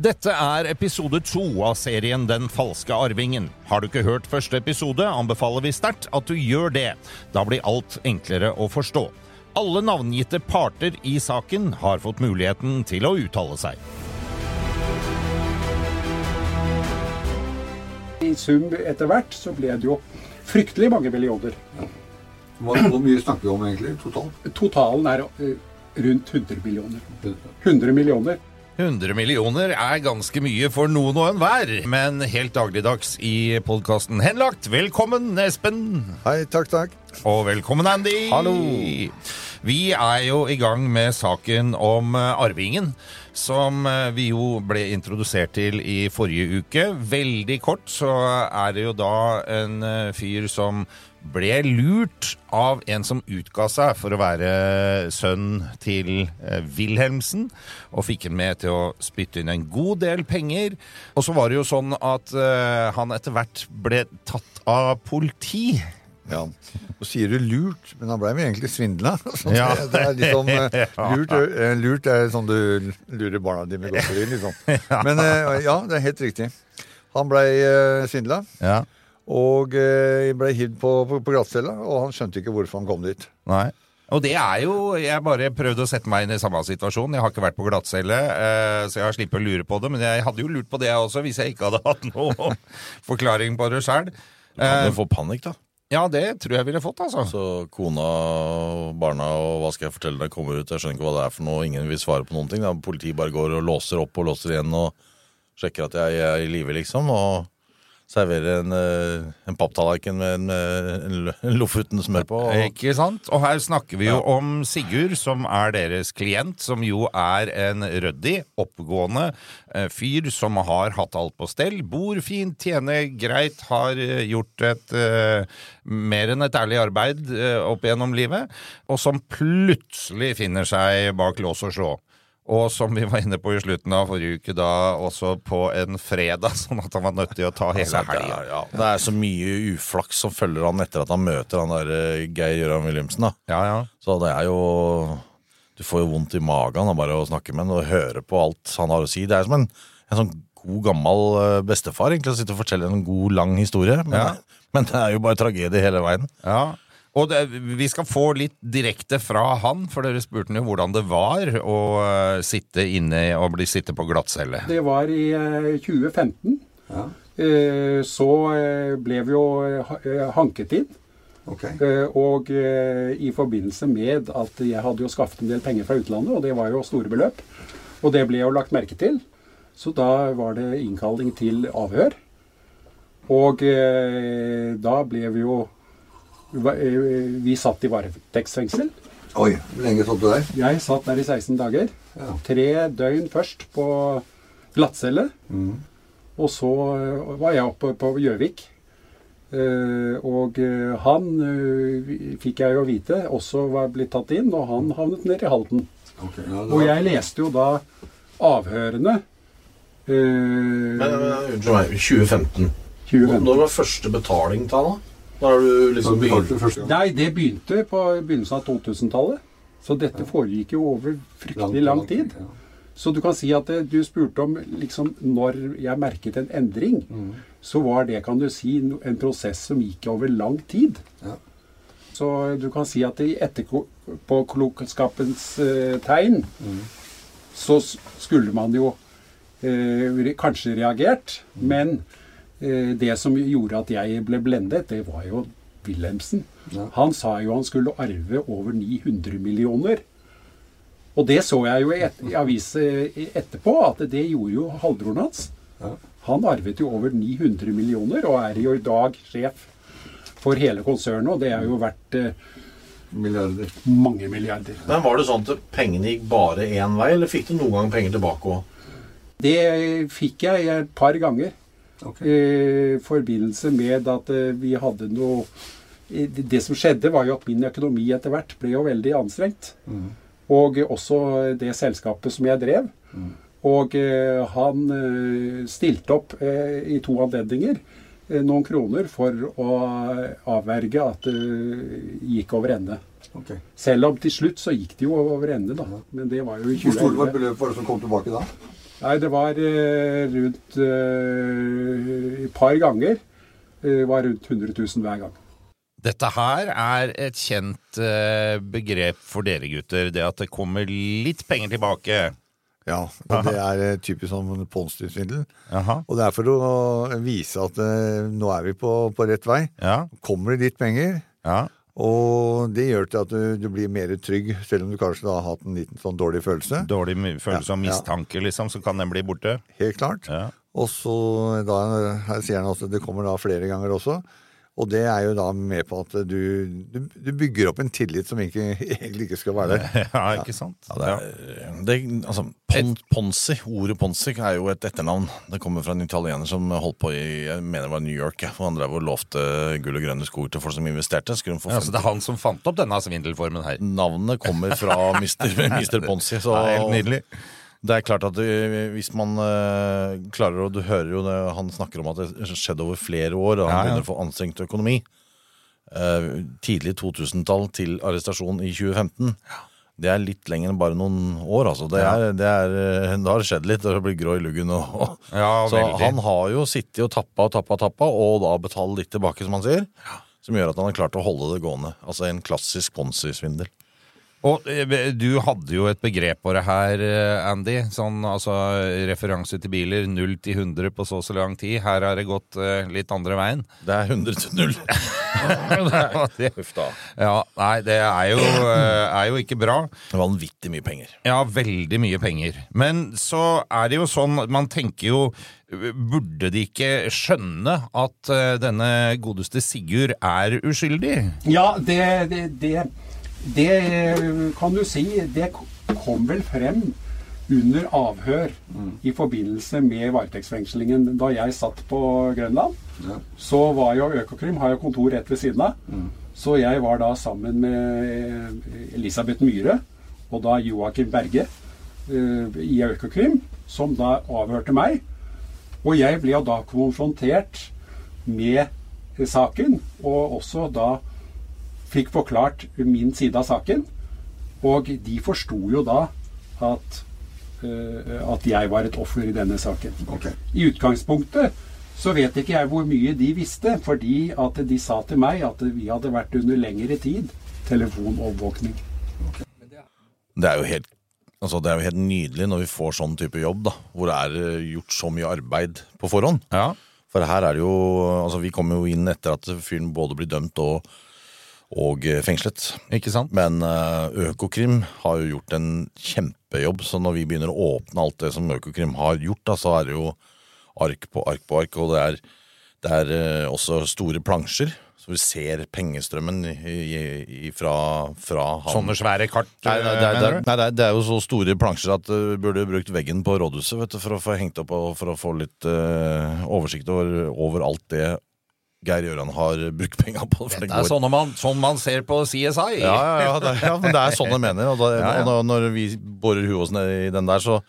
Dette er episode to av serien Den falske arvingen. Har du ikke hørt første episode, anbefaler vi sterkt at du gjør det. Da blir alt enklere å forstå. Alle navngitte parter i saken har fått muligheten til å uttale seg. I sum etter hvert så ble det jo fryktelig mange millioner. Hvor, hvor mye snakker vi om egentlig totalt? Totalen er eh, rundt 100 millioner. 100 millioner. 100 millioner er ganske mye for noen og enhver, men helt dagligdags i podkasten Henlagt. Velkommen, Espen. Hei, takk, takk. Og velkommen, Andy. Hallo. Vi er jo i gang med saken om eh, arvingen. Som eh, vi jo ble introdusert til i forrige uke. Veldig kort så er det jo da en eh, fyr som ble lurt av en som utga seg for å være sønn til eh, Wilhelmsen, og fikk ham med til å spytte inn en god del penger. Og så var det jo sånn at eh, han etter hvert ble tatt av politi. Ja, Og sier du lurt, men han ble jo egentlig svindla. Ja. det, det er liksom eh, lurt, eh, lurt er sånn du lurer barna dine med godteri, liksom. Men uh, ja, det er helt riktig. Han ble uh, svindla Ja. Og eh, ble hivd på, på, på glattcella, og han skjønte ikke hvorfor han kom dit. Nei. Og det er jo Jeg bare prøvde å sette meg inn i samme situasjon. Jeg har ikke vært på glattcelle, eh, så jeg har sluppet å lure på det. Men jeg hadde jo lurt på det jeg også, hvis jeg ikke hadde hatt noe forklaring på det sjøl. Kan du få panikk, da? Ja, det tror jeg ville fått, altså. Så kona og barna og hva skal jeg fortelle deg kommer ut. Jeg skjønner ikke hva det er for noe. Ingen vil svare på noen ting. Da. Politiet bare går og låser opp og låser igjen og sjekker at jeg er i live, liksom. Og serverer en, eh, en papptallerken med en, en Lo- en Lofoten smør på. Og, Ikke sant? Og her snakker vi jo om Sigurd, som er deres klient, som jo er en ryddig, oppegående eh, fyr som har hatt alt på stell. Bor fint, tjener greit, har eh, gjort et uh, mer enn et ærlig arbeid uh, opp gjennom livet, og som plutselig finner seg bak lås og slå. Og som vi var inne på i slutten av forrige uke, da også på en fredag, sånn at han var nødt til å ta hele Altså, helga. ja, det er så mye uflaks som følger han etter at han møter han der eh, Geir Gøran Wilhelmsen. da. Ja, ja. Så det er jo Du får jo vondt i magen av bare å snakke med han og høre på alt han har å si. Det er som en, en sånn god, gammel eh, bestefar egentlig, å sitte og fortelle en god, lang historie. Men, men det er jo bare tragedie hele veien. Ja, og det, vi skal få litt direkte fra han, for dere spurte jo hvordan det var å eh, sitte inne og bli sitte på glattcelle. Det var i eh, 2015. Eh, Så eh, ble vi jo hanket inn. Okay. Og i forbindelse med at jeg hadde jo skaffet en del penger fra utlandet, og det var jo store beløp, og det ble jo lagt merke til, så da var det innkalling til avhør. Og da ble vi jo Vi satt i varetektsfengsel. Oi, hvor lenge satt du der? Jeg satt der i 16 dager. Ja. Tre døgn først på glattcelle. Og så eh, var jeg oppe på Gjøvik. Eh, og eh, han eh, fikk jeg jo vite også var blitt tatt inn, og han havnet ned i Halden. Okay, ja, var... Og jeg leste jo da avhørene. eh, Men, men unnskyld meg, 2015. 2015. Når var første betaling til han, da? Da har du liksom første gang? Nei, det begynte på begynnelsen av 2000-tallet. Så dette foregikk jo over fryktelig lang tid. Så du kan si at det, du spurte om liksom når jeg merket en endring. Så var det, kan du si, en prosess som gikk over lang tid. Ja. Så du kan si at i etterpåklokskapens eh, tegn så skulle man jo eh, kanskje reagert. Men eh, det som gjorde at jeg ble blendet, det var jo Wilhelmsen. Ja. Han sa jo han skulle arve over 900 millioner. Og det så jeg jo i, et, i avis eh, etterpå, at det gjorde jo halvbroren hans. Ja. Han arvet jo over 900 millioner, og er jo i dag sjef for hele konsernet. Og det er jo verdt eh, Milliarder. mange milliarder. Men Var det sånn at pengene gikk bare én vei, eller fikk du noen gang penger tilbake òg? Det fikk jeg et par ganger. Ok. I forbindelse med at eh, vi hadde noe Det som skjedde, var jo at min økonomi etter hvert ble jo veldig anstrengt. Og også det selskapet som jeg drev. Og eh, han eh, stilte opp eh, i to anledninger eh, noen kroner for å avverge at det gikk over ende. Okay. Selv om til slutt så gikk det jo over ende, da. Men det var jo i Hvor stort var 2011. beløpet som kom tilbake da? Nei, det var eh, rundt eh, et par ganger. Det var rundt 100 000 hver gang. Dette her er et kjent eh, begrep for dere gutter. Det at det kommer litt penger tilbake. Ja, og det er typisk sånn ponzi-svindel. Og det er for å vise at nå er vi på, på rett vei. Ja. Kommer det litt penger, ja. Og det gjør til at du, du blir mer trygg, selv om du kanskje da har hatt en liten sånn dårlig følelse. Dårlig følelse Ja, og mistanke, liksom, så kan den bli borte. Helt klart. Ja. Og så da, her sier han også, det kommer da flere ganger også. Og det er jo da med på at du, du, du bygger opp en tillit som ikke, egentlig ikke skal være der. ja, ikke sant? Ja, det er, det, altså, pon, Ponzi, ordet Ponzi er jo et etternavn. Det kommer fra en italiener som holdt på i jeg mener det var New York. For Han drev og lovte gull og grønne skog til folk som investerte. Skulle de få Ja, så det er han som fant opp denne svindelformen her. Navnet kommer fra Mr. Ponsi Ponzi. Så Det er helt nydelig. Det er klart at det, hvis man uh, klarer og Du hører jo det, han snakker om at det skjedde over flere år, og han Ja, ja. begynner å få anstrengt økonomi. Uh, tidlig 2000-tall til arrestasjon i 2015. Det er litt lenger enn bare noen år, altså. Det er, det er, eh, har skjedd litt, og det blir grå i luggen. Og. Ja, Så veldig. han har jo sittet og tappa og tappa tappa, og da betalt litt tilbake, som han sier. Som gjør at han har klart å holde det gående. Altså en klassisk Ponzi-svindel. Og eh, du hadde jo et begrep på det her, eh, Andy. Sånn altså referanse til biler. 0 til 100 på så og så lang tid. Her har det gått uh, litt andre veien. Det er 100 til 0. Det- Huff da. ja, nei, det er jo, er jo ikke bra. Det var vanvittig mye penger. Ja, veldig mye penger. Men så er det jo sånn, man tenker jo Burde de ikke skjønne at denne godeste Sigurd er uskyldig? Ja, det, det, det, det kan du si. Det kom vel frem under avhør i forbindelse med varetektsfengslingen da jeg satt på Grønland. Så var jo Økokrim har jo kontor rett ved siden av. Så jeg var da sammen med Elisabeth Myhre og da Joakim Berge uh, i Økokrim, som da avhørte meg. Og jeg ble jo da konfrontert med eh, saken, og også da fikk forklart min side av saken. Og de forsto jo da at, uh, at jeg var et offer i denne saken. I utgangspunktet så vet ikke jeg hvor mye de visste, fordi at de sa til meg at vi hadde vært under lengre tid telefonovervåkning. Det er jo helt Altså, det er jo helt nydelig når vi får sånn type jobb, da, hvor det er eh, gjort så mye arbeid på forhånd. Ja. For her er det jo Altså, vi kommer jo inn etter at fyren både blir dømt og, og eh, fengslet. Ikke sant? Men eh, Økokrim har jo gjort en kjempejobb, så når vi begynner å åpne alt det som Økokrim har gjort, da, så er det jo ark på ark på ark, og det er, det er eh, også store plansjer. Så vi ser pengestrømmen i, i, i, fra, fra han. Sånne svære kart, Nei, nei, det, er, det, nei, det er jo så store plansjer at du burde brukt veggen på rådhuset vet du, for å få hengt opp og for å få litt uh, oversikt over, over alt det Geir Gjøran har brukt penga på. For Det det er sånn man, sånn man ser på CSI. ja, ja, ja, det, ja, men det er sånn jeg mener. Og, da, Ja, ja. og når vi borer huet oss ned i den der, så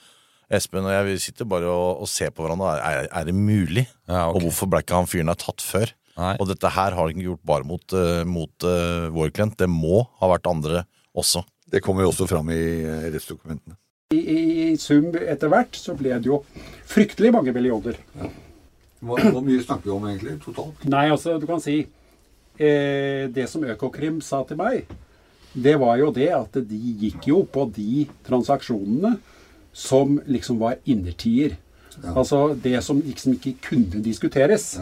Espen og jeg vi sitter bare og, og ser på hverandre. Er, er det mulig? Ja, ok. Og hvorfor ble ikke han fyren her tatt før? Nei. Og dette her har han ikke gjort bare mot, uh, mot uh, vår klient. Det må ha vært andre også. Det kommer jo også fram i uh, rettsdokumentene. I, i, I sum etter hvert så ble det jo fryktelig mange millioner. Hvor, mye snakker vi om egentlig totalt? Nei, altså, du kan si eh, Det som Økokrim sa til meg, det var jo det at de gikk jo på de transaksjonene som liksom var innertier. Altså det som liksom ikke kunne diskuteres.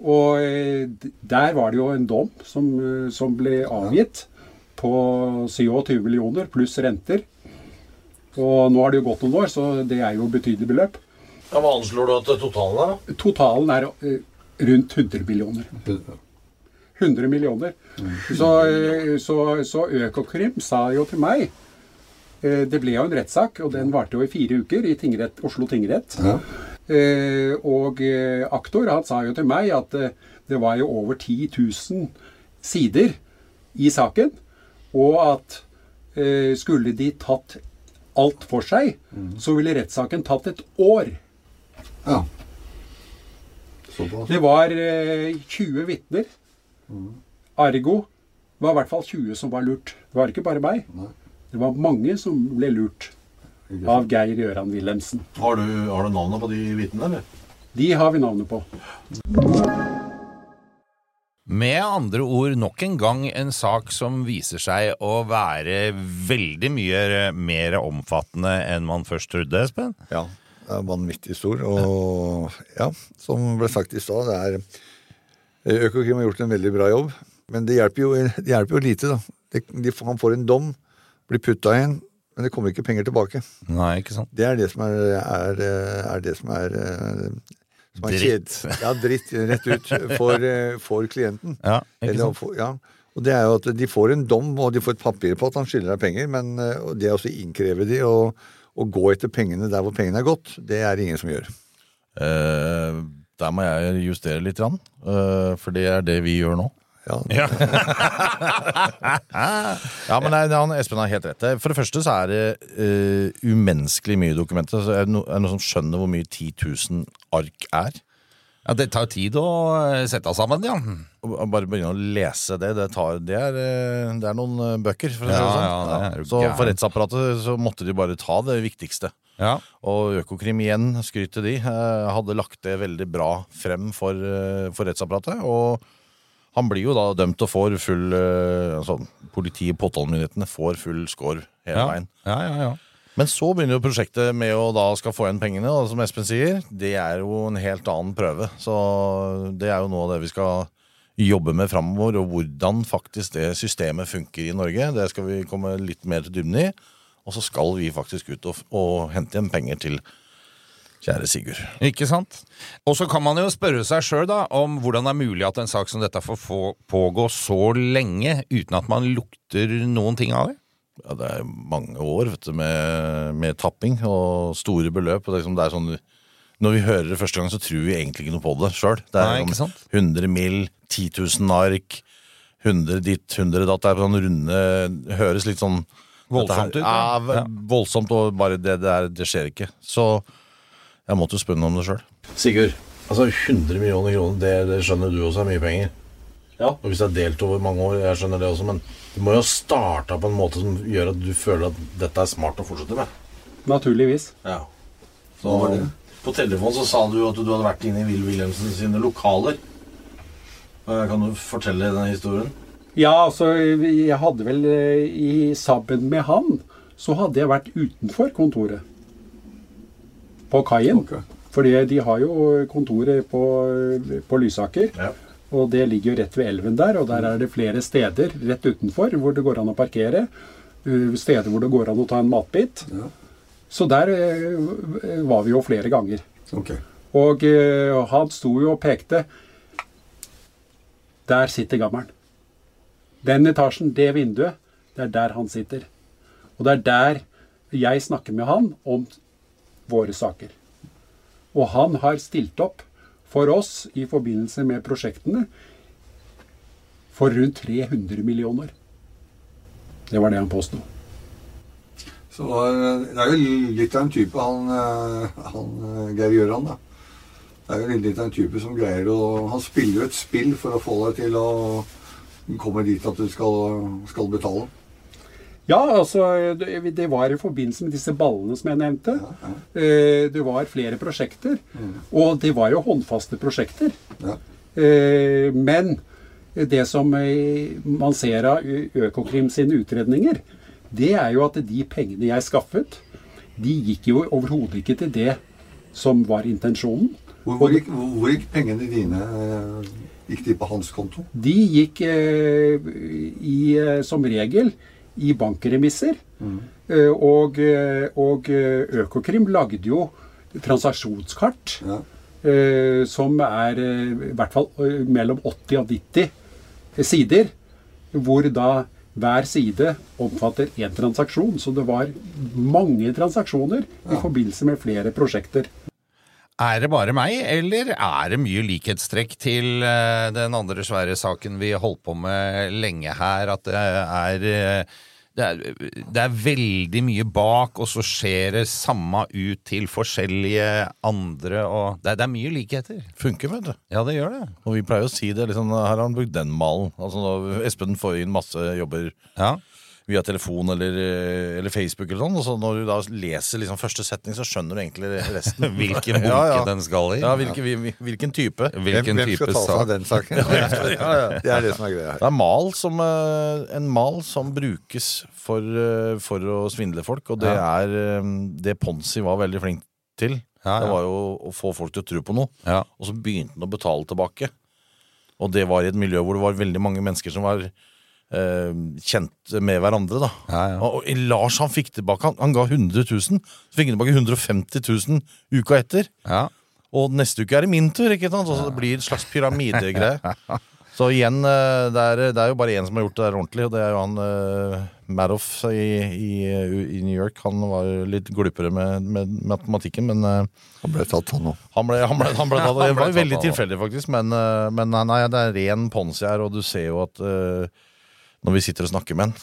Og eh, der var det jo en dom som, eh, som ble avgitt på 27 millioner pluss renter. Og nå har det jo gått noen år, så det er jo betydelig beløp. Ja, Hva anslår du at totalen er, da? Totalen er eh, rundt 100 millioner. 100 millioner. Så, eh, så, så Økokrim sa jo til meg Eh, Det ble jo en rettssak, og den varte jo i fire uker i tingrett, Oslo tingrett. Ja. Eh, og aktor han sa jo til meg at det var jo over 10 000 sider i saken, og at eh, skulle de tatt alt for seg, så ville rettssaken tatt et år. Ja. Såpass. Det var eh, 20 vitner. Ergo var i hvert fall 20 som var lurt. Det var ikke bare meg. Nei. Det var mange som ble lurt av Geir Gøran Wilhelmsen. Har du, har du navnet på de vitnene, eller? De har vi navnet på. Med andre ord nok en gang en sak som viser seg å være veldig mye mer omfattende enn man først trodde, Espen. Ja, er vanvittig stor. Og ja, som ble sagt i stad, det er Økokrim har gjort en veldig bra jobb. Men det hjelper jo, det hjelper jo lite, da. Det, de, han får en dom, blir putta inn, men det kommer ikke penger tilbake. Nei, ikke sant? Det er det som er, er, er, det som er, eh, som er Dritt. Ja, dritt rett ut for, eh, for klienten. Ja, ikke Eller sant? For, ja. Og det er jo at De får en dom og de får et papir på at han skylder deg penger, men eh, det er også innkrever de og, og gå etter pengene der hvor pengene er gått, det er det ingen som gjør. Eh, der må jeg justere litt, grann, eh, for det er det vi gjør nå. Ja, Ja. Ja, men nei, han, Espen har helt rett. For det første så er det eh, umenneskelig mye dokumenter. Så er, det no, er det noen som skjønner hvor mye 10 000 ark er? Ja, det tar tid å eh, sette sammen, ja. Bare begynne å lese det. Det, tar, det, er, eh, det er noen eh, bøker. For å Ja, sånn. ja, jo så for rettsapparatet så måtte de bare ta det viktigste. Ja, Og Økokrim igjen, skryt til de, hadde lagt det veldig bra frem for, for rettsapparatet. Og han blir jo da dømt og får full altså, Politiet, påtalemyndighetene, får full score hele ja, veien. ja, ja, ja. Men så begynner jo prosjektet med å da skal få igjen pengene, og som Espen sier, det er jo en helt annen prøve. Så det er jo noe av det vi skal jobbe med framover, og hvordan faktisk det systemet funker i Norge. Det skal vi komme litt mer til dybden i. Og så skal vi faktisk ut og, og hente igjen penger til kjære Sigurd. Ikke sant? Og så kan man jo spørre seg sjøl om hvordan det er mulig at en sak som dette får få- pågå så lenge uten at man lukter noen ting av det. Ja, det er mange år vet du, med, med tapping og store beløp. Og det, er liksom, det er sånn, når vi hører det første gang, så tror vi egentlig ikke noe på det sjøl. Det Nei, er ikke sant? 100 mill., 10 000 ark, 100 ditt, 100 datt. Det er sånn runde Høres litt sånn Voldsomt ut, ja. Voldsomt, og bare det der, det skjer ikke. Så jeg måtte jo spørre noe om det sjøl. Sigurd, altså 100 millioner kroner, det, det skjønner du også er mye penger. Ja. Og hvis det er delt over mange år, jeg skjønner det også, men du må jo starte på en måte som gjør at du føler at dette er smart å fortsette med. Naturligvis. Ja. Så Hva var det? på telefonen så sa du at du hadde vært inne i Will Wilhelmsen sine lokaler. Kan du fortelle den historien? Ja, altså, jeg hadde vel eh, i Sammen med han, så hadde jeg vært utenfor kontoret. På kaien. Okay. Fordi de har jo kontoret på, på Lysaker. Ja. Og det ligger jo rett ved elven der, og der er det flere steder rett utenfor hvor det går an å parkere. Uh, Steder hvor det går an å ta en matbit. Ja. Så der uh, var vi jo flere ganger. Okay. Og uh, han sto jo og pekte. Der sitter gammelen. Den etasjen, det vinduet, det er der han sitter. Og det er der jeg snakker med han om våre saker. Og han har stilt opp for oss i forbindelse med prosjektene for rundt 300 millioner. Det var det han påsto. Så eh, det er jo litt av en type, han, eh, han eh, Geir Gjøran, da. Det er jo litt av en type som greier å Han spiller jo et spill for å få deg til å komme dit at du skal, skal betale. Ja, altså det var i forbindelse med disse ballene som jeg nevnte. Eh, Det var flere prosjekter. Og det var jo håndfaste prosjekter. Ja. Eh, Men det som eh, man ser av Økokrim sine utredninger, det er jo at de pengene jeg skaffet, de gikk jo overhodet ikke til det som var intensjonen. Hvor, hvor, gikk, hvor, gikk pengene dine? Gikk de på hans konto? De gikk eh, i, som regel i bankremisser. Mm. og, eh, og eh, Økokrim lagde jo transaksjonskart Ja. som er i hvert fall mellom 80 og 90 sider, hvor da hver side omfatter én transaksjon. Så det var mange transaksjoner i forbindelse med flere prosjekter. Er det bare meg, eller er det mye likhetstrekk til eh, den andre svære saken vi holdt på med lenge her, at det er eh, det er, det er veldig mye bak, og så skjer det samme ut til forskjellige andre, og det det er mye likheter. Funker, vet du. Ja, det gjør det. Og vi pleier å si det. Liksom, her har han brukt den malen. Altså, Espen får inn masse jobber Ja. Via telefon eller, eller Facebook, eller sånn, og så når du da leser liksom første setning, så skjønner du egentlig resten. Hvilken bunke Ja, ja. den skal i. Ja, hvilken, hvilken type. Hvilken hvem, hvem skal ta seg av den saken? Det er det som er greia her. Det er mal som, eh, en mal som brukes for, eh, for å svindle folk, og det er eh, det Ponsi var veldig flink til. Ja, ja. Det var jo å få folk til å tro på noe, Ja. og så begynte han å betale tilbake. Og det var i et miljø hvor det var veldig mange mennesker som var kjent med hverandre. da Ja, ja. Og, Lars han fikk tilbake Han, han ga 100 000, så fikk han tilbake 150 000 uka etter. Ja. Og neste uke er det min tur, ikke sant? Så det blir en slags pyramidegreie. Så igjen, eh, det er, det er jo bare én som har gjort det der ordentlig, og det er jo han uh, Madoff i, i, i New York. Han var litt glupere med, med matematikken, men uh, Han ble tatt, han òg. han ble, han ble, han ble tatt. Det var veldig tilfeldig, faktisk, men, uh, men nei, det er ren ponzi her, og du ser jo at eh, når vi sitter og snakker med han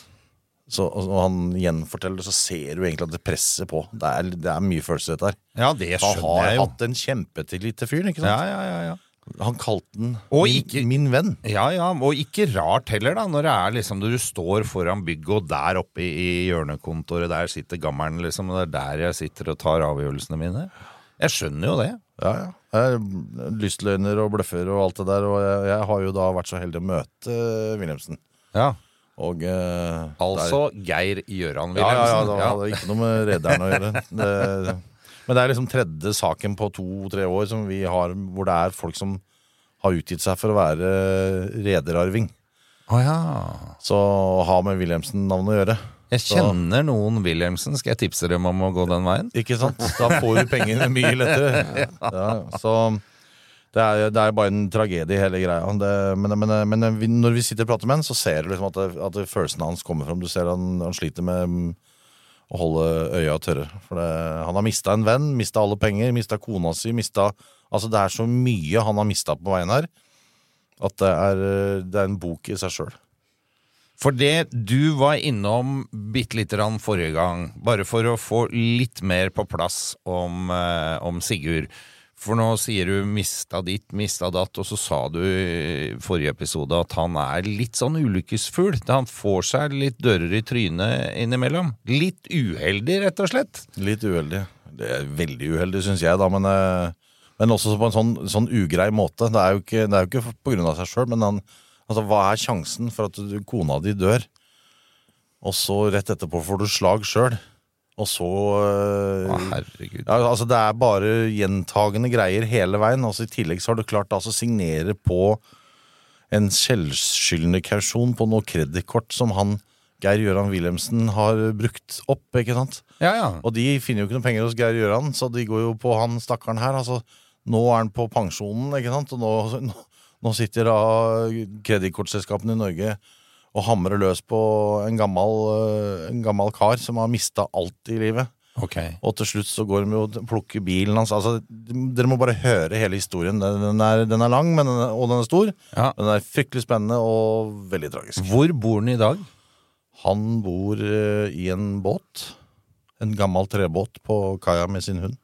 så, og han gjenforteller så ser du egentlig at det presser på. Det er, det er mye følelser i dette her. ja, det skjønner jeg jo. hatt en kjempetillit til fyren, ikke sant? Ja, ja, ja, ja. Han kalte den ikke- min venn. Ja, ja, og ikke rart heller, da, når det er liksom du står foran bygget, og der oppe i, i hjørnekontoret, der sitter gammelen, liksom, og det er der jeg sitter og tar avgjørelsene mine. Jeg skjønner jo det. Ja, ja. Er Lystløgner og bløffer og alt det der, og jeg, jeg har jo da vært så heldig å møte uh, Wilhelmsen. Ja. Og eh, Altså Geir Gjøran Ja, ja, ja, det hadde ikke noe med rederen å gjøre. Det, men det er liksom tredje saken på to-tre år som vi har, hvor det er folk som har utgitt seg for å være rederarving. Oh, ja. Så ha med Wilhelmsen-navnet å gjøre. Jeg kjenner noen Wilhelmsen. Skal jeg tipse dem om å gå den veien? Ikke sant? Da får du pengene mye lettere. Ja, så det er, det er bare en tragedie, hele greia. Det, men, men, men vi- når vi sitter og prater med han, så ser du liksom at, at følelsene hans kommer fram. Du ser han, han sliter med mm, å holde øya tørre. For han har mista en venn, mista alle penger, mista kona si, mista Altså, det er så mye han har mista på veien her, at det er, det er en bok i seg sjøl. For det du var innom bitte lite grann forrige gang, bare for å få litt mer på plass om, eh, om Sigurd. For nå sier du 'mista ditt, mista datt', og så sa du i forrige episode at han er litt sånn ulykkesfugl. Han får seg litt dører i trynet innimellom. Litt uheldig, rett og slett. Litt uheldig. Det er veldig uheldig, syns jeg, da, men, eh, men også på en sånn, sånn ugrei måte. Det er jo ikke, det jo ikke på grunn av seg sjøl, men han, altså, hva er sjansen for at kona di dør, og så rett etterpå får du slag sjøl, og så eh, Å, herregud. ja, altså Det er bare gjentagende greier hele veien. Altså I tillegg så har du klart altså, å signere på en selvskyldende kausjon på noe kredittkort som han Geir Gøran Wilhelmsen har brukt opp. ikke sant? Ja, ja. Og de finner jo ikke noe penger hos Geir Gøran, så de går jo på han stakkaren her. Altså, nå er han på pensjonen, ikke sant? Og nå, nå sitter da kredittkortselskapene i Norge og hamre løs på en gammel, øh, en gammel kar som har mista alt i livet. Okay. Og til slutt så går de og plukker bilen hans. Altså, dere må bare høre hele historien. Den er, den er lang, men den er, og den er stor. Ja. Den er fryktelig spennende og veldig tragisk. Hvor bor han i dag? Han bor øh, i en båt. En gammel trebåt på kaia med sin hund.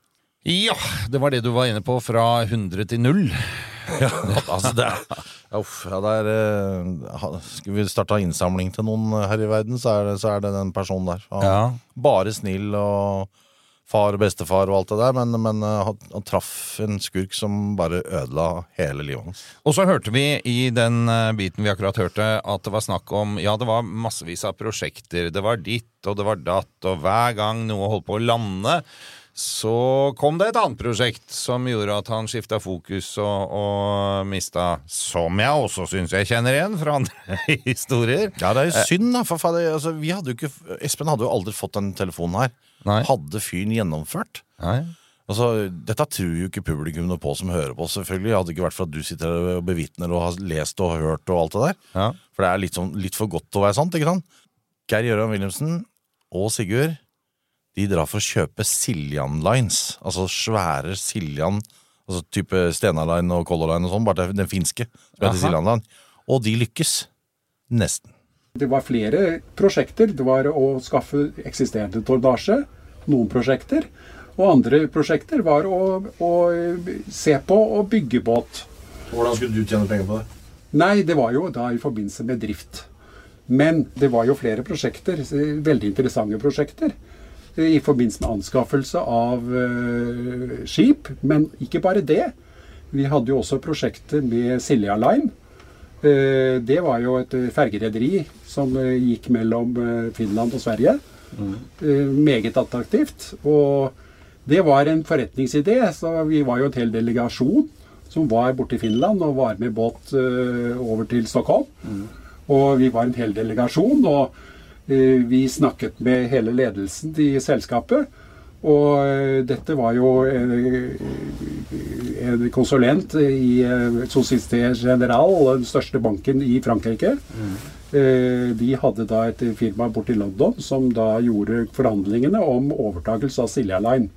Ja, det var det du var inne på, fra 100 til 0. Ja, altså det er, uff, ja, det er uh, ha- Skulle vi starta innsamling til noen her i verden, så er det, så er det den personen der. Han, Ja. Bare snill og far og bestefar og alt det der, men, men uh, han, han traff en skurk som bare ødela hele livet hans. Og så hørte vi i den eh, biten vi akkurat hørte, at det var snakk om Ja, det var massevis av prosjekter. Det var ditt, og det var datt, og hver gang noe holdt på å lande, så kom det et annet prosjekt som gjorde at han skifta fokus og, og mista Som jeg også syns jeg kjenner igjen fra andre historier. Ja, det er jo synd, da. For faen, altså, vi hadde jo ikke, Espen hadde jo aldri fått den telefonen her. Nei. Hadde fyren gjennomført? Nei. Altså, Dette tror jo ikke publikum noe på som hører på, selvfølgelig. Hadde det ikke vært for at du sitter og bevitner og har lest og hørt og alt det der. Ja. For det er litt, sånn, litt for godt til å være sant, ikke sant? Geir Gøran Wilhelmsen og Sigurd de drar for å kjøpe Siljan Lines. Altså svære Siljan, altså type Stena Line og Color Line og sånn, bare den finske. som heter Siljan Line. Og de lykkes. Nesten. Det var flere prosjekter. Det var å skaffe eksisterende tordasje. noen prosjekter. Og andre prosjekter var å, å se på og bygge båt. Hvordan skulle du tjene penger på det? Nei, det var jo da i forbindelse med drift. Men det var jo flere prosjekter, veldig interessante prosjekter, i forbindelse med anskaffelse av eh, skip. Men ikke bare det. Vi hadde jo også prosjektet med Silja Line. Eh, det var jo et eh, fergerederi som gikk mellom Finland og Sverige. Mm. meget attraktivt. Og det var en forretningsidé, så vi var jo en hel delegasjon som var borte i Finland og var med båt over til Stockholm. Og vi var en hel delegasjon, og vi snakket med hele ledelsen i selskapet. Og eh, dette var jo eh, en konsulent i eh, Société Générale, den største banken i Frankrike. Mm. De hadde da et firma borte i London som da gjorde forhandlingene om overtakelse av Silja Line.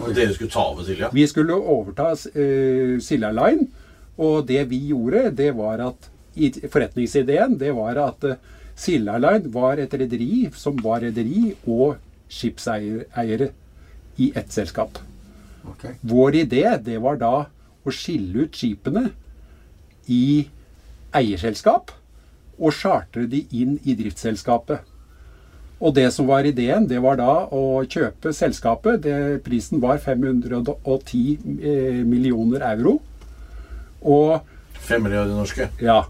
Og dere skulle ta over Silja? Vi skulle overta Silja Line, og det vi gjorde, det var at forretningsideen, det var at uh, Line var et rederi som var rederi og skipseiere i ett selskap. Okay. Vår idé, det var da å skille ut skipene i eierselskap og chartre de inn i driftsselskapet. Og det som var ideen, det var da å kjøpe selskapet. Det, prisen var 510 eh, millioner euro. Og 5 milliarder norske. ja.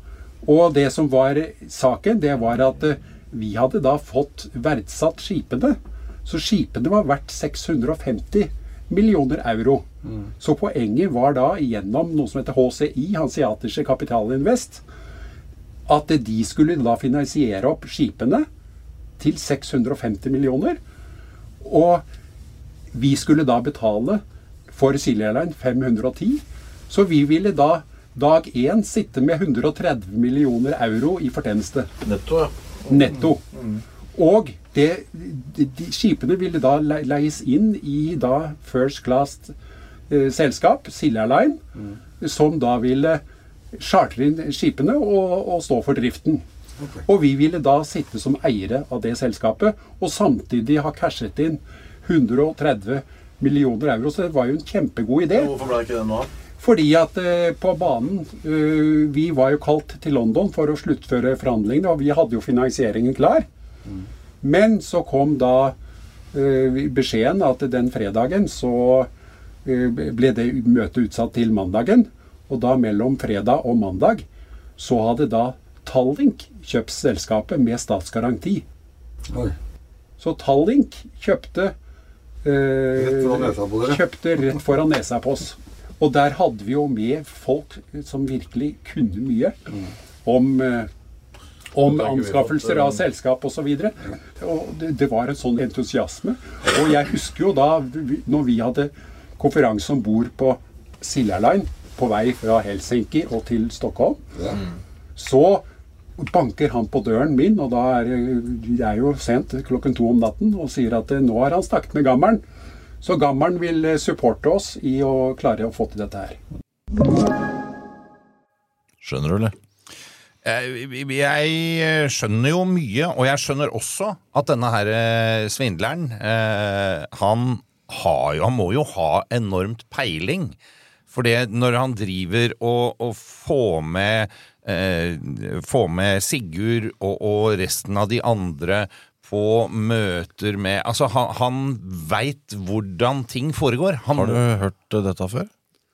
Og det som var saken, det var at eh, vi hadde da fått verdsatt skipene. Så skipene var verdt 650 millioner euro. Så poenget var da gjennom noe som heter HCI, Hanseatische Kapitalinvest, at de skulle da finansiere opp skipene til 650 millioner. Og vi skulle da betale for Silja Line 510. Så vi ville da dag én sitte med 130 millioner euro i fortjeneste. Netto, ja. Netto. Og det, de, de, skipene ville da le- leies inn i da first class eh, selskap, Silja Line, som da ville chartre inn skipene og, og stå for driften. Og vi ville da sitte som eiere av det selskapet, og samtidig ha cashet inn 130 millioner euro. Så det var jo en kjempegod idé. Hvorfor ble det ikke det nå? Fordi at eh, på banen eh, Vi var jo kalt til London for å sluttføre forhandlingene, og vi hadde jo finansieringen klar. Men så kom da eh, beskjeden at den fredagen så ble det møtet utsatt til mandagen. Og da mellom fredag og mandag så hadde da Tallink kjøpt selskapet med statsgaranti. Oi. Så Tallink kjøpte eh, Rett foran nesa på dere. Kjøpte rett foran nesa på oss. Og der hadde vi jo med folk som virkelig kunne mye om eh, om anskaffelser av selskap osv. Og det, det var en sånn entusiasme. Og jeg husker jo da når vi hadde konferanse om bord på Silja Line på vei fra Helsinki og til Stockholm, så banker han på døren min, og da er er jo sent klokken to om natten, og sier at eh, nå har han snakket med gammelen. Så gammelen vil eh, supporte oss i å klare å få til dette her. Skjønner du, eller? Eh, Jeg skjønner jo mye, og jeg skjønner også at denne her eh, svindleren, eh, han, har jo, han må jo ha enormt peiling. For det når han driver og, og får med eh, Får med Sigurd og, og resten av de andre på møter med Altså, han, han veit hvordan ting foregår. Han, Har du hørt eh, dette før?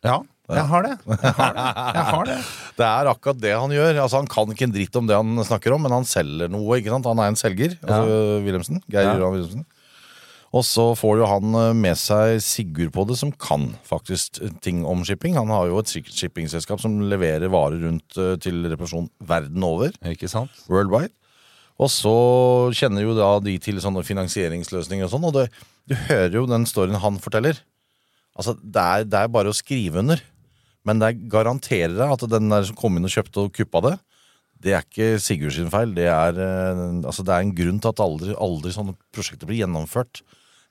Ja, jeg har det. Jeg har det. Jeg har det. Det er akkurat det han gjør. Altså Han kan ikke en dritt om det han snakker om, men han selger noe. ikke sant? Han er en selger, altså Wilhelmsen. Geir Ja. Wilhelmsen. Og så får jo han eh, med seg Sigurd på det, som kan faktisk ting om shipping. Han har jo et ship- shippingselskap som leverer varer rundt eh, til reparasjon verden over. Ikke sant? Worldwide. Og så kjenner jo da de til sånne finansieringsløsninger og sånn, og det, du hører jo den storyen han forteller. Altså, det er, det er bare å skrive under. Men det garanterer deg at den der som kom inn og kjøpte og kuppa det, Det er ikke Sigurd sin feil. Det er, eh, altså det er en grunn til at aldri, aldri sånne prosjekter blir gjennomført.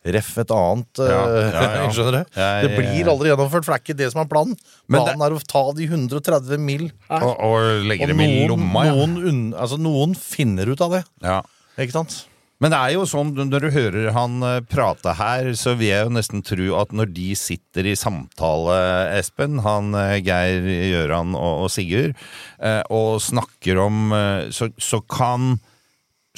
Ref et annet Ja, eh, ja, ja. Skjønner du? Det blir aldri gjennomført, for det er ikke det som er planen. Planen det- er å ta de 130 mil. Og, og legge dem i lomma. Noen, unn- altså, noen finner ut av det. Ja. Ikke sant? Men det er jo sånn, når du hører han eh, prate her, så vil jeg jo nesten tro at når de sitter i samtale, Espen, han eh, Geir, Gjøran og, og Sigurd, og snakker om så, så kan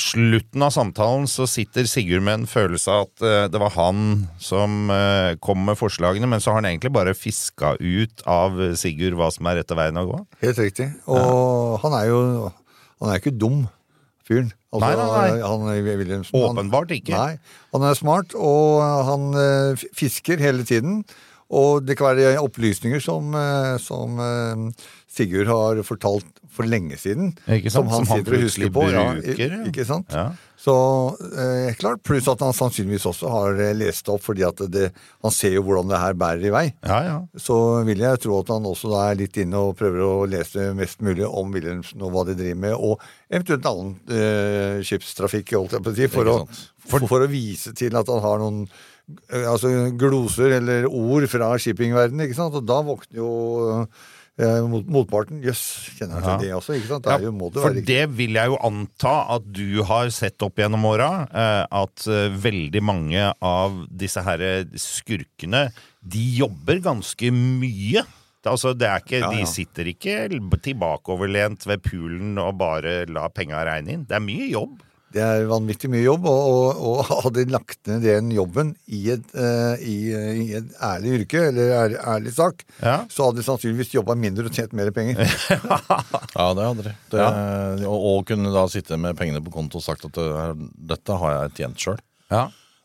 slutten av samtalen så sitter Sigurd med en følelse av at eh, det var han som eh, kom med forslagene, men så har han egentlig bare fiska ut av Sigurd hva som er rette veien å gå. Helt riktig. Og han er jo Han er ikke dum, fyren. Altså, Nei, nei, nei. Han- Åpenbart ikke. Nei, han er smart, og han eh, fisker hele tiden. Og det kan være opplysninger som, eh, som eh, Sigurd har fortalt for lenge siden. Som han Som han sitter og husker på. Bruker, ja. ikke sant? Ja. Så eh, klart, Pluss at han sannsynligvis også har lest lest opp, fordi at det, han ser jo hvordan det her bærer i vei. Ja, ja. Så vil jeg tro at han også er litt inne og prøver å lese mest mulig om Wilhelmsen og hva de driver med, og eventuelt annen eh, skipstrafikk, holdt jeg på å si, for å, for, for å vise til at han har noen eh, altså gloser eller ord fra shippingverdenen, ikke sant? Og da våkner jo eh, mot, motparten. Jøss, kjenner han til Ja. det også? ikke sant? Det må det for det vil jeg jo anta at du har sett opp gjennom åra, eh, at eh, veldig mange av disse her skurkene, de jobber ganske mye. Altså, det er ikke, Ja, ja. De sitter ikke tilbakeoverlent ved poolen og bare lar penga regne inn. Det er mye jobb. Det er vanvittig mye jobb, og, og, og hadde de lagt ned den jobben i et, uh, i, i et ærlig yrke, eller ærlig, ærlig sak, Ja. så hadde de sannsynligvis jobba mindre og tjent mer penger. Ja, det hadde de. Det, og, og kunne da sitte med pengene på konto og sagt at det, her- dette har jeg tjent sjøl. Ja.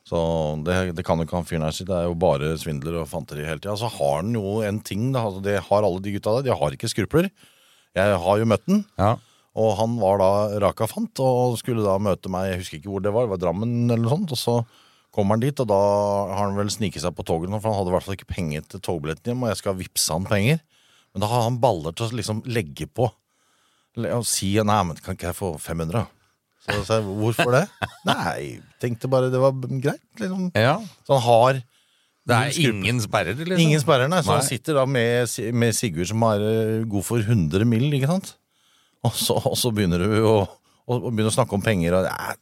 Så det, det kan jo ikke han fyren her si. Det er jo bare svindler og fanteri hele tida. Så har han jo en ting, da. Altså, det har alle de gutta der. De har ikke skrupler. Jeg har jo møtt den. Ja. Og han var da raka fant og skulle da møte meg, jeg husker ikke hvor det var, det var Drammen eller noe sånt. Og så kommer han dit, og da har han vel sniket seg på toget, for han hadde i hvert fall ikke penger til togbilletten hjem, og jeg skal vippse han penger. Men da har han baller til å liksom legge på og si nei, men kan ikke jeg få 500? Så sa jeg hvorfor det? Nei, tenkte bare det var greit. Liksom. ja. Så han har Det er ingen sperrer, liksom? Ingen sperrer, nei. Så han sitter da med, med Sigurd som er eh, god for 100 mill., ikke sant? Og så, og så begynner du å, og, og begynner å snakke om penger, og ja,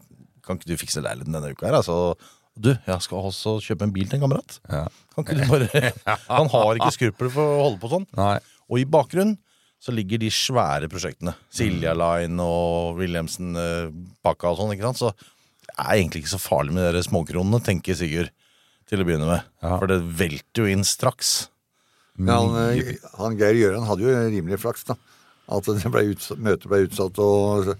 kan ikke du fikse leiligheten denne uka her? Altså, du, jeg skal også kjøpe en bil til en kamerat. Ja. Kan ikke du bare Han har ikke skrupler for å holde på sånn. Nei. Og i bakgrunnen så ligger de svære prosjektene. Silja Line og Wilhelmsen-pakka og sånn, ikke sant. Så det er egentlig ikke så farlig med de småkronene, tenker Sigurd. Til å begynne med. Ja. For det velter jo inn straks. Men han, eh, han Geir Gjøran hadde jo rimelig flaks, da. At ble utsatt, møtet ble utsatt, og,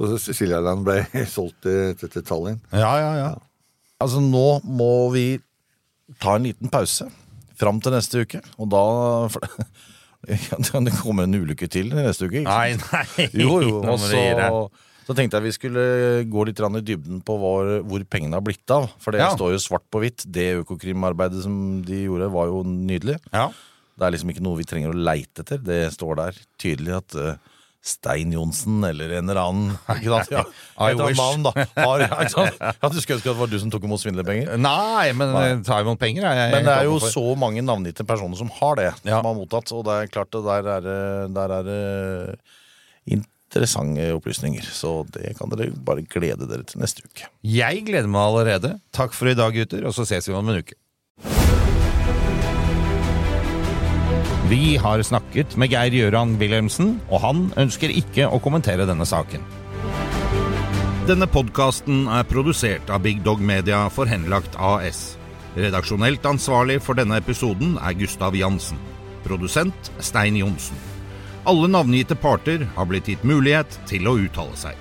og Siljaland ble solgt til, til, til Tallinn. Ja, ja, ja. Altså, nå må vi ta en liten pause fram til neste uke, og da for, det kommer en ulykke til neste uke? ikke sant? Nei, nei. Jo, jo. Og så, så tenkte jeg vi skulle gå litt i dybden på hvor, hvor pengene har blitt av. For det Ja. står jo svart på hvitt. Det økokrimarbeidet som de gjorde, var jo nydelig. Ja. Det er liksom ikke noe vi trenger å leite etter. Det står der tydelig at uh, Stein Johnsen eller en eller annen ikke sant? Ja, I wish. Mann, da. Har, ikke sant? Ja, du skulle ønske at det var du som tok imot svindlerpenger. Nei, men Nei. eh, tar imot penger jeg, jeg Men det er jo så mange navngitte personer som har det, Ja. som har mottatt. Og det er klart det der er, der er det interessante opplysninger. Så det kan dere bare glede dere til neste uke. Jeg gleder meg allerede. Takk for i dag, gutter, og så ses vi om en uke. Vi har snakket med Geir Gjøran Wilhelmsen, og han ønsker ikke å kommentere denne saken. Denne podkasten er produsert av Big Dog Media for Henlagt AS. Redaksjonelt ansvarlig for denne episoden er Gustav Jansen. Produsent Stein Johnsen. Alle navngitte parter har blitt gitt mulighet til å uttale seg.